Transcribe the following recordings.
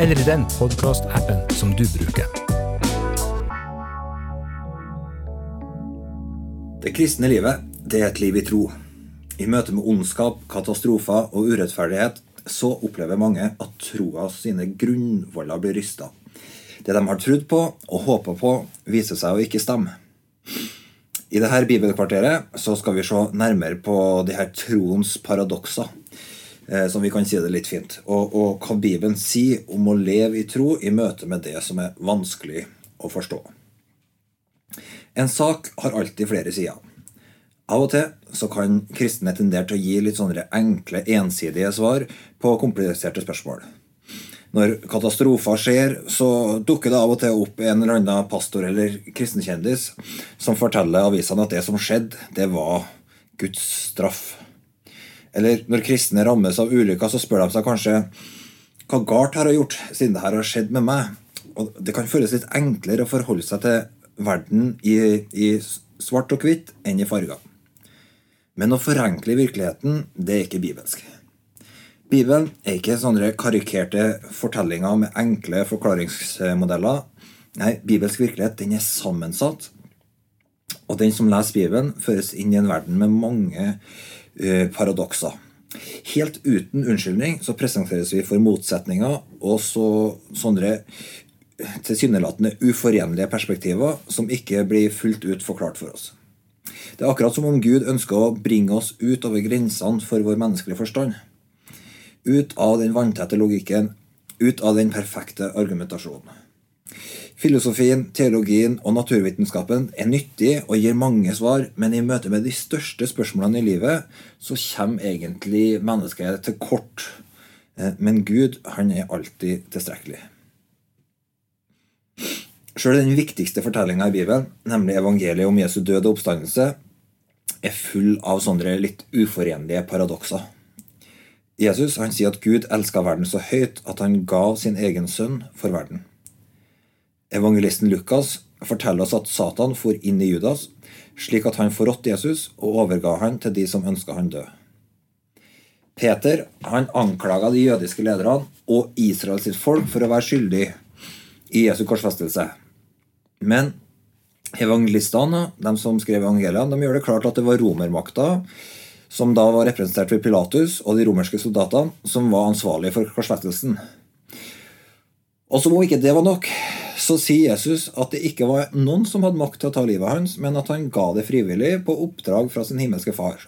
eller i den podkastappen som du bruker. Det kristne livet det er et liv i tro. I møte med ondskap, katastrofer og urettferdighet så opplever mange at troa sine grunnvoller blir rysta. Det de har trodd på og håpa på, viser seg å ikke stemme. I dette bibelkvarteret så skal vi se nærmere på de her troens paradokser. Eh, som vi kan si det litt fint. Og, og hva Bibelen sier om å leve i tro i møte med det som er vanskelig å forstå. En sak har alltid flere sider. Av og til så kan kristne tendere til å gi litt sånne enkle, ensidige svar på kompliserte spørsmål. Når katastrofer skjer, så dukker det av og til opp en eller annen pastor eller kristenkjendis som forteller avisene at det som skjedde, det var Guds straff. Eller når kristne rammes av ulykker, så spør de seg kanskje hva galt har jeg gjort siden det her har skjedd med meg? Og Det kan føles litt enklere å forholde seg til verden i, i svart og hvitt enn i farger. Men å forenkle virkeligheten, det er ikke bibelsk. Bibelen er ikke sånne karikerte fortellinger med enkle forklaringsmodeller. Nei, bibelsk virkelighet den er sammensatt. Og den som leser Bibelen, føres inn i en verden med mange paradokser. Helt uten unnskyldning så presenteres vi for motsetninger og så sånne tilsynelatende uforenlige perspektiver som ikke blir fullt ut forklart for oss. Det er akkurat som om Gud ønsker å bringe oss ut over grensene for vår menneskelige forstand. Ut av den vanntette logikken, ut av den perfekte argumentasjonen. Filosofien, teologien og naturvitenskapen er nyttig og gir mange svar, men i møte med de største spørsmålene i livet så kommer egentlig mennesket til kort. Eh, men Gud, han er alltid tilstrekkelig. Sjøl den viktigste fortellinga i Bibelen, nemlig evangeliet om Jesu død og oppstandelse, er full av sånne litt uforenlige paradokser. Jesus han sier at Gud elska verden så høyt at han gav sin egen sønn for verden. Evangelisten Lukas forteller oss at Satan for inn i Judas, slik at han forrådte Jesus og overga han til de som ønska han død. Peter han anklaga de jødiske lederne og Israels folk for å være skyldig i Jesu korsfestelse. Men evangelistene, de som skrev evangeliene, de gjør det klart at det var romermakta, som da var representert ved Pilatus, og de romerske soldatene, som var ansvarlige for korsfestelsen. Og som om ikke det var nok, så sier Jesus at det ikke var noen som hadde makt til å ta livet hans, men at han ga det frivillig på oppdrag fra sin himmelske far.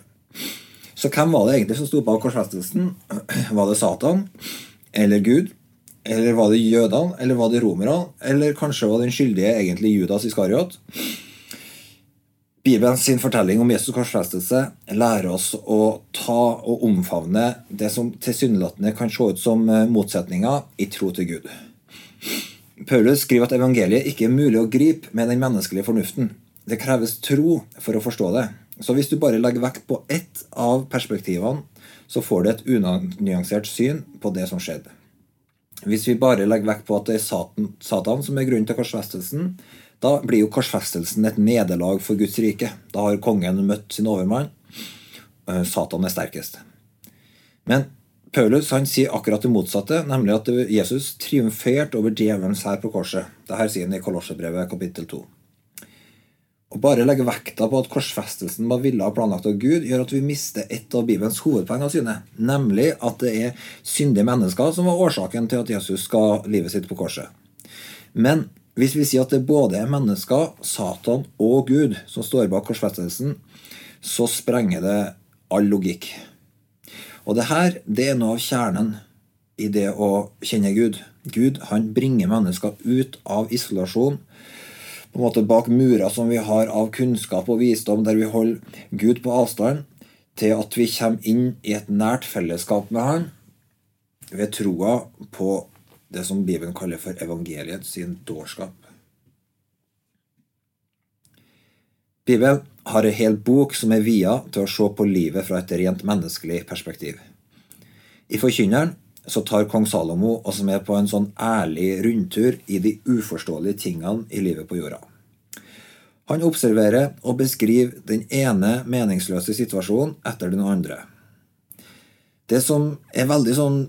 Så hvem var det egentlig som sto bak korsfestelsen? Var det Satan? Eller Gud? Eller var det jødene? Eller var det romerne? Eller kanskje var den skyldige egentlig Judas Iskariot? Bibelens fortelling om Jesus' korsfestelse lærer oss å ta og omfavne det som tilsynelatende kan se ut som motsetninger, i tro til Gud. Paulus skriver at evangeliet ikke er mulig å gripe med den menneskelige fornuften. Det kreves tro for å forstå det. Så hvis du bare legger vekt på ett av perspektivene, så får du et unyansert syn på det som skjedde. Hvis vi bare legger vekt på at det er Satan, Satan som er grunnen til korsfestelsen, da blir jo korsfestelsen et nederlag for Guds rike. Da har kongen møtt sin overmann. Eh, Satan er sterkest. Men Paulus han sier akkurat det motsatte, nemlig at Jesus triumferte over djevelens her på korset. Dette sier han i Kolossebrevet kapittel 2. Å bare legge vekta på at korsfestelsen var villa og planlagt av Gud, gjør at vi mister et av Bibelens hovedpoeng av syne, nemlig at det er syndige mennesker som var årsaken til at Jesus skal livet sitt på korset. Men hvis vi sier at det både er mennesker, Satan og Gud som står bak korsfestelsen, så sprenger det all logikk. Og det her det er noe av kjernen i det å kjenne Gud. Gud han bringer mennesker ut av isolasjon, på en måte bak murer som vi har av kunnskap og visdom, der vi holder Gud på avstand, til at vi kommer inn i et nært fellesskap med Han ved troa på det som Bibelen kaller for evangeliet sin dårskap. Bibelen har en hel bok som er via til å se på livet fra et rent menneskelig perspektiv. I Forkynneren så tar kong Salomo oss med på en sånn ærlig rundtur i de uforståelige tingene i livet på jorda. Han observerer og beskriver den ene meningsløse situasjonen etter den andre. Det som er veldig sånn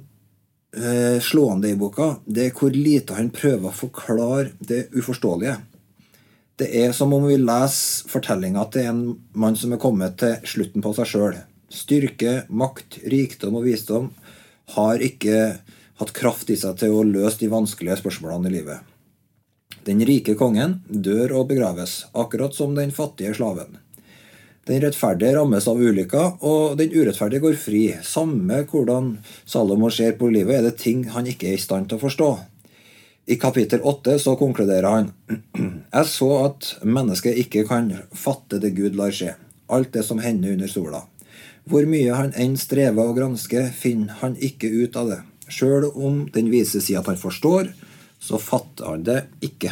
eh, slående i boka, det er hvor lite han prøver å forklare det uforståelige. Det er som om vi leser fortellinga til en mann som er kommet til slutten på seg sjøl. Styrke, makt, rikdom og visdom har ikke hatt kraft i seg til å løse de vanskelige spørsmålene i livet. Den rike kongen dør og begraves, akkurat som den fattige slaven. Den rettferdige rammes av ulykker, og den urettferdige går fri. Samme hvordan Salomo ser på livet, er det ting han ikke er i stand til å forstå. I kapittel 8 så konkluderer han Jeg så at mennesket ikke kan fatte det Gud lar skje, alt det som hender under sola. Hvor mye han enn strever og gransker, finner han ikke ut av det. Sjøl om den vise sier at han forstår, så fatter han det ikke.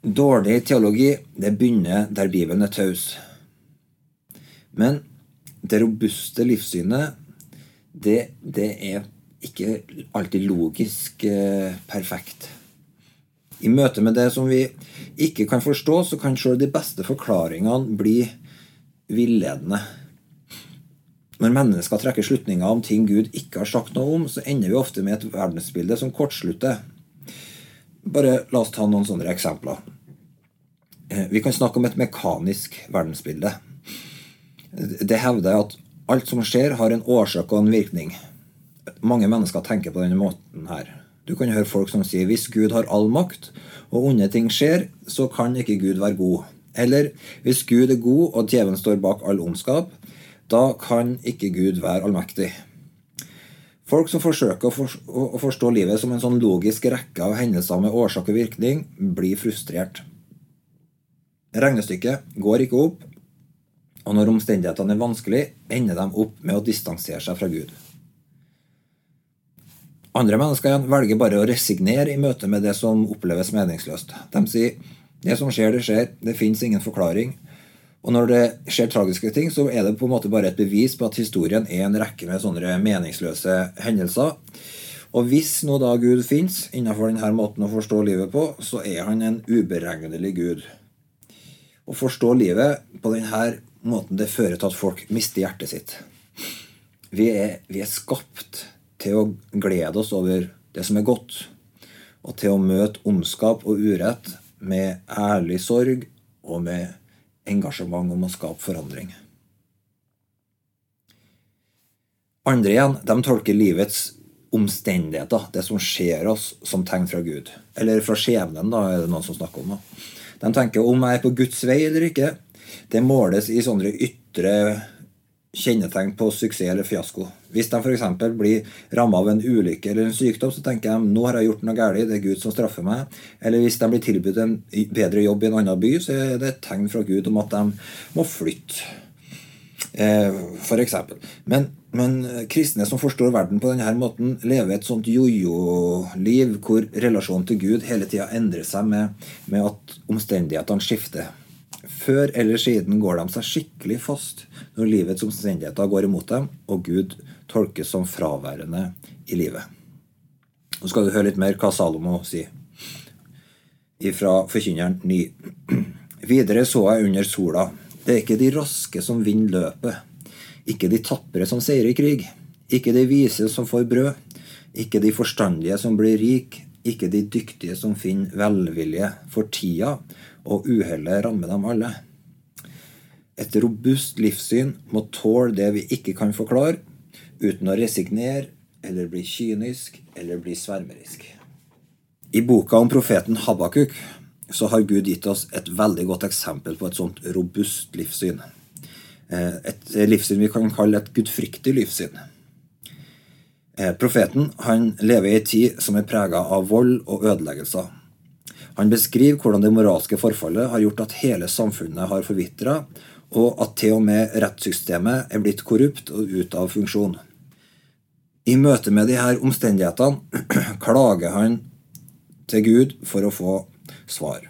Dårlig teologi det begynner der Bibelen er taus. Men det robuste livssynet, det, det er ikke alltid logisk eh, perfekt. I møte med det som vi ikke kan forstå, så kan sjøl de beste forklaringene bli villedende. Når mennesker trekker slutninger om ting Gud ikke har sagt noe om, så ender vi ofte med et verdensbilde som kortslutter. Bare la oss ta noen sånne eksempler. Eh, vi kan snakke om et mekanisk verdensbilde. Det hevder at alt som skjer, har en årsak og en virkning. Mange mennesker tenker på denne måten her. Du kan høre folk som sier hvis Gud har all makt, og onde ting skjer, så kan ikke Gud være god. Eller hvis Gud er god og djevelen står bak all ondskap, da kan ikke Gud være allmektig. Folk som forsøker å forstå livet som en sånn logisk rekke av hendelser med årsak og virkning, blir frustrert. Regnestykket går ikke opp, og når omstendighetene er vanskelig, ender de opp med å distansere seg fra Gud. Andre mennesker velger bare å resignere i møte med det som oppleves meningsløst. De sier det som skjer, det skjer. Det fins ingen forklaring. Og når det skjer tragiske ting, så er det på en måte bare et bevis på at historien er en rekke med sånne meningsløse hendelser. Og hvis nå da Gud fins innenfor denne måten å forstå livet på, så er han en uberegnelig Gud. Å forstå livet på denne måten det fører til at folk mister hjertet sitt. Vi er, vi er skapt til å glede oss over det som er godt, og til å møte ondskap og urett med ærlig sorg og med engasjement om å skape forandring. Andre igjen de tolker livets omstendigheter, det som skjer oss, som tegn fra Gud. Eller fra skjebnen, da, er det noen som snakker om. Da. De tenker om jeg er på Guds vei eller ikke. Det måles i sånne ytre kjennetegn på suksess eller fiasko. Hvis de f.eks. blir ramma av en ulykke eller en sykdom, så tenker de nå har jeg gjort noe galt, det er Gud som straffer meg. Eller hvis de blir tilbudt en bedre jobb i en annen by, så er det et tegn fra Gud om at de må flytte. Eh, f.eks. Men, men kristne som forstår verden på denne måten, lever et sånt jojo-liv hvor relasjonen til Gud hele tida endrer seg med, med at omstendighetene skifter. Før eller siden går de seg skikkelig fast når livets omstendigheter går imot dem, og Gud tolkes som fraværende i livet. Nå skal du høre litt mer hva Salomo sier. Fra Forkynneren ny. Videre så jeg under sola. Det er ikke de raske som vinner løpet. Ikke de tapre som seirer i krig. Ikke de vise som får brød. Ikke de forstandige som blir rik. Ikke de dyktige som finner velvilje for tida, og uhellet rammer dem alle. Et robust livssyn må tåle det vi ikke kan forklare, uten å resignere eller bli kynisk eller bli svermerisk. I boka om profeten Habakuk så har Gud gitt oss et veldig godt eksempel på et sånt robust livssyn. Eh, et livssyn vi kan kalle et gudfryktig livssyn. Eh, profeten han lever i ei tid som er prega av vold og ødeleggelser. Han beskriver hvordan det moralske forfallet har gjort at hele samfunnet har forvitra, og at til og med rettssystemet er blitt korrupt og ute av funksjon. I møte med her omstendighetene klager han til Gud for å få svar.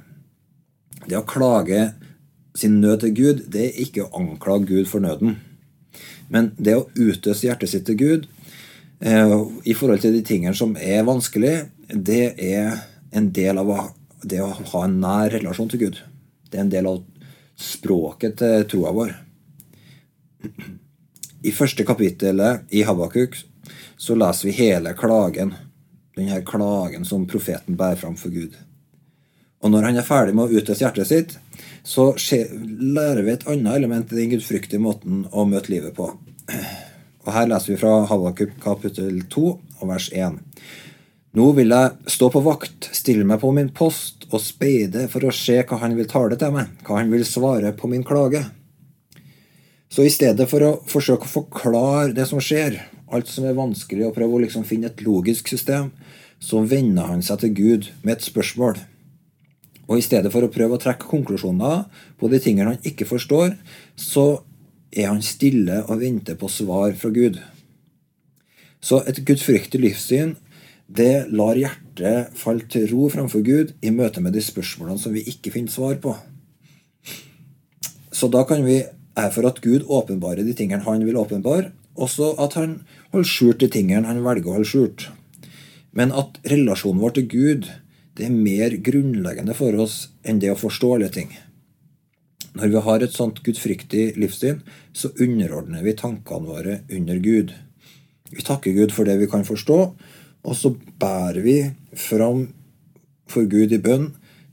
Det å klage sin nød til Gud, det er ikke å anklage Gud for nøden. Men det å utøse hjertet sitt til Gud eh, i forhold til de tingene som er vanskelig, det er en del av det å ha en nær relasjon til Gud. Det er en del av språket til troa vår. I første kapittelet i Habakuk så leser vi hele klagen. Denne klagen som profeten bærer fram for Gud. Og når han er ferdig med å utøse hjertet sitt, så lærer vi et annet element i den gudfryktige måten å møte livet på. Og Her leser vi fra Habakuk kapittel 2 og vers 1. Nå vil jeg stå på vakt, stille meg på min post og speide for å se hva han vil tale til meg, hva han vil svare på min klage. Så i stedet for å forsøke å forklare det som skjer, alt som er vanskelig, og prøve å liksom finne et logisk system, så vender han seg til Gud med et spørsmål. Og i stedet for å prøve å trekke konklusjoner på de tingene han ikke forstår, så er han stille og venter på svar fra Gud. Så et gudfryktig livssyn det lar hjertet falle til ro framfor Gud i møte med de spørsmålene som vi ikke finner svar på. Så da kan vi er for at Gud åpenbarer de tingene han vil åpenbare, også at han holder skjult de tingene han velger å holde skjult. Men at relasjonen vår til Gud det er mer grunnleggende for oss enn det å forstå alle ting. Når vi har et sånt gudfryktig livssyn, så underordner vi tankene våre under Gud. Vi takker Gud for det vi kan forstå, og så bærer vi fram for Gud i bønn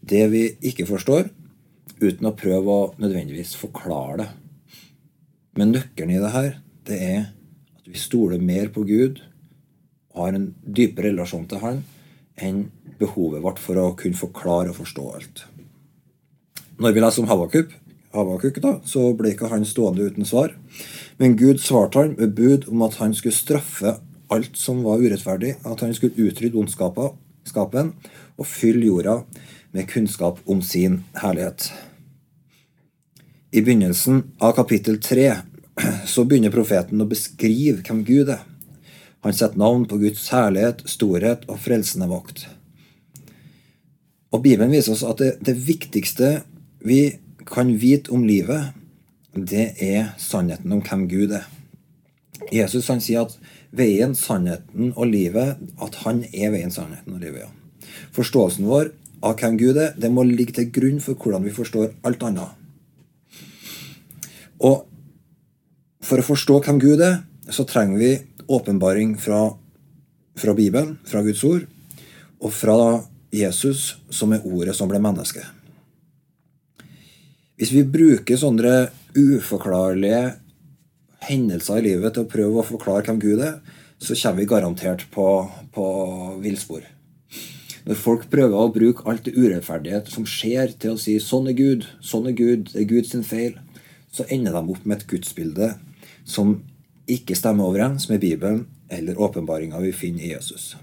det vi ikke forstår, uten å prøve å nødvendigvis forklare det. Men nøkkelen i det her, det er at vi stoler mer på Gud har en dypere relasjon til Han enn behovet vårt for å kunne forklare og forstå alt. Når vi leser om Havakuk, Havakuk da, så ble ikke han stående uten svar. Men Gud svarte han med bud om at han skulle straffe alt som var urettferdig, at han skulle utrydde ondskapen og fylle jorda med kunnskap om sin herlighet. I begynnelsen av kapittel 3 så begynner profeten å beskrive hvem Gud er. Han setter navn på Guds herlighet, storhet og frelsende makt. Og Bibelen viser oss at det, det viktigste vi kan vite om livet, det er sannheten om hvem Gud er. Jesus han sier at veien, sannheten og livet At han er veien, sannheten og livet. ja. Forståelsen vår av hvem Gud er, det må ligge til grunn for hvordan vi forstår alt annet. Og for å forstå hvem Gud er, så trenger vi åpenbaring fra, fra Bibelen, fra Guds ord, og fra Jesus, som er ordet som ble menneske. Hvis vi bruker sånne uforklarlige hendelser i livet til å prøve å forklare hvem Gud er, så kommer vi garantert på, på villspor. Når folk prøver å bruke alt det urettferdighet som skjer, til å si 'sånn er Gud', 'sånn er Gud', det er Guds feil, så ender de opp med et gudsbilde som ikke stemmer overens med Bibelen eller åpenbaringa vi finner i Jesus.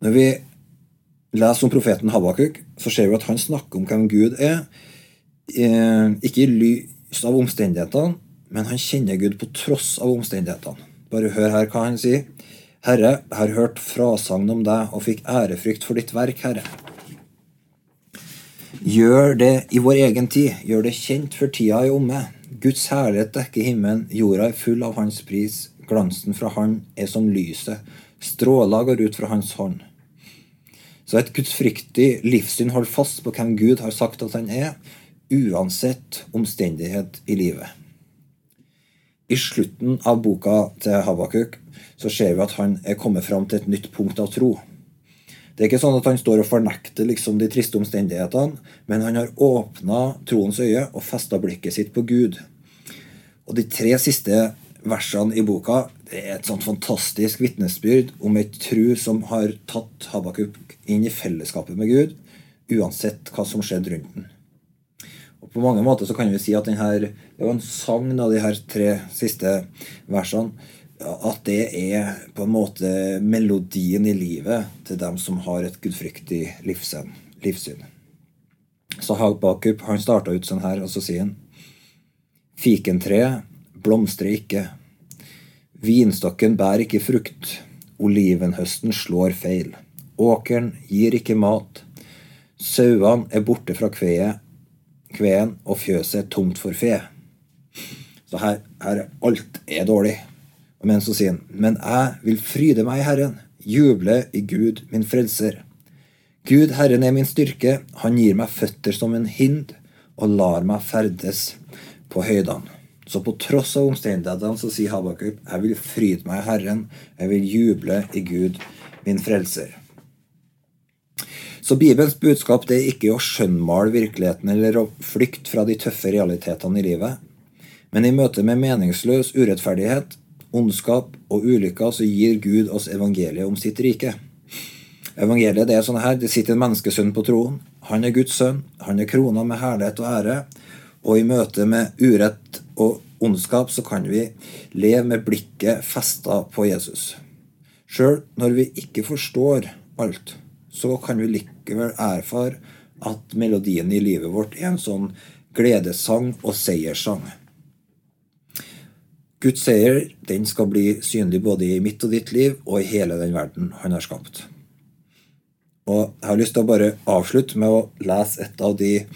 Når vi leser om profeten Habakuk, så ser vi at han snakker om hvem Gud er, eh, ikke i av omstendighetene, men han kjenner Gud på tross av omstendighetene. Bare hør her hva han sier. Herre, jeg har hørt frasagn om deg og fikk ærefrykt for ditt verk, Herre. Gjør det i vår egen tid, gjør det kjent for tida er omme. Guds herlighet dekker himmelen, jorda er full av hans pris, glansen fra Han er som lyset, stråler går ut fra Hans hånd. Så et gudsfryktig livssyn holder fast på hvem Gud har sagt at han er, uansett omstendighet i livet. I slutten av boka til Habakuk så ser vi at han er kommet fram til et nytt punkt av tro. Det er ikke sånn at han står og fornekter liksom de triste omstendighetene, men han har åpna troens øye og festa blikket sitt på Gud. Og de tre siste versene i boka det er et sånt fantastisk vitnesbyrd om ei tru som har tatt Habakuk inn i fellesskapet med Gud, uansett hva som skjedde rundt den. På mange måter så kan vi si at denne, det var en sang av de her tre siste versene at det er på en måte melodien i livet til dem som har et gudfryktig livssyn. Så Hagbakup han starta ut sånn her, og så sier han Fikentreet blomstrer ikke. Vinstokken bærer ikke frukt, olivenhøsten slår feil. Åkeren gir ikke mat. Sauene er borte fra kveet, kveen, og fjøset er tomt for fe. Så her, her alt er dårlig. Men så sier han, men jeg vil fryde meg i Herren, juble i Gud min frelser. Gud, Herren er min styrke, han gir meg føtter som en hind og lar meg ferdes på høydene. Så på tross av omstendighetene så sier Habakuk jeg vil fryde meg i Herren, jeg vil juble i Gud, min frelser. Så Bibelens budskap det er ikke å skjønnmale virkeligheten eller å flykte fra de tøffe realitetene i livet. Men i møte med meningsløs urettferdighet, ondskap og ulykker så gir Gud oss evangeliet om sitt rike. Evangeliet det er sånn her, det sitter en menneskesønn på troen. Han er Guds sønn. Han er krona med herlighet og ære. Og i møte med urett og ondskap så kan vi leve med blikket festa på Jesus. Sjøl når vi ikke forstår alt, så kan vi likevel erfare at melodien i livet vårt er en sånn gledessang og seierssang. Guds seier den skal bli synlig både i mitt og ditt liv og i hele den verden han har skapt. Og Jeg har lyst til å bare avslutte med å lese et av de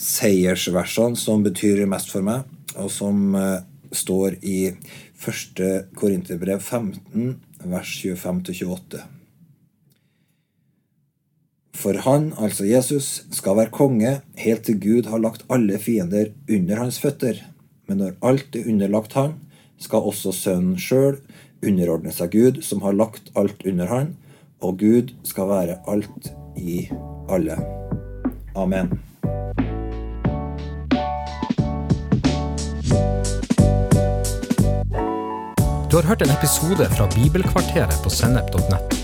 seiersversene som betyr mest for meg, og som eh, står i 1. Korinterbrev 15, vers 25-28. For han, altså Jesus, skal være konge helt til Gud har lagt alle fiender under hans føtter. Men når alt er underlagt han, skal også Sønnen sjøl underordne seg Gud, som har lagt alt under han, og Gud skal være alt i alle. Amen. Du har hørt en episode fra Bibelkvarteret på sennep.nett.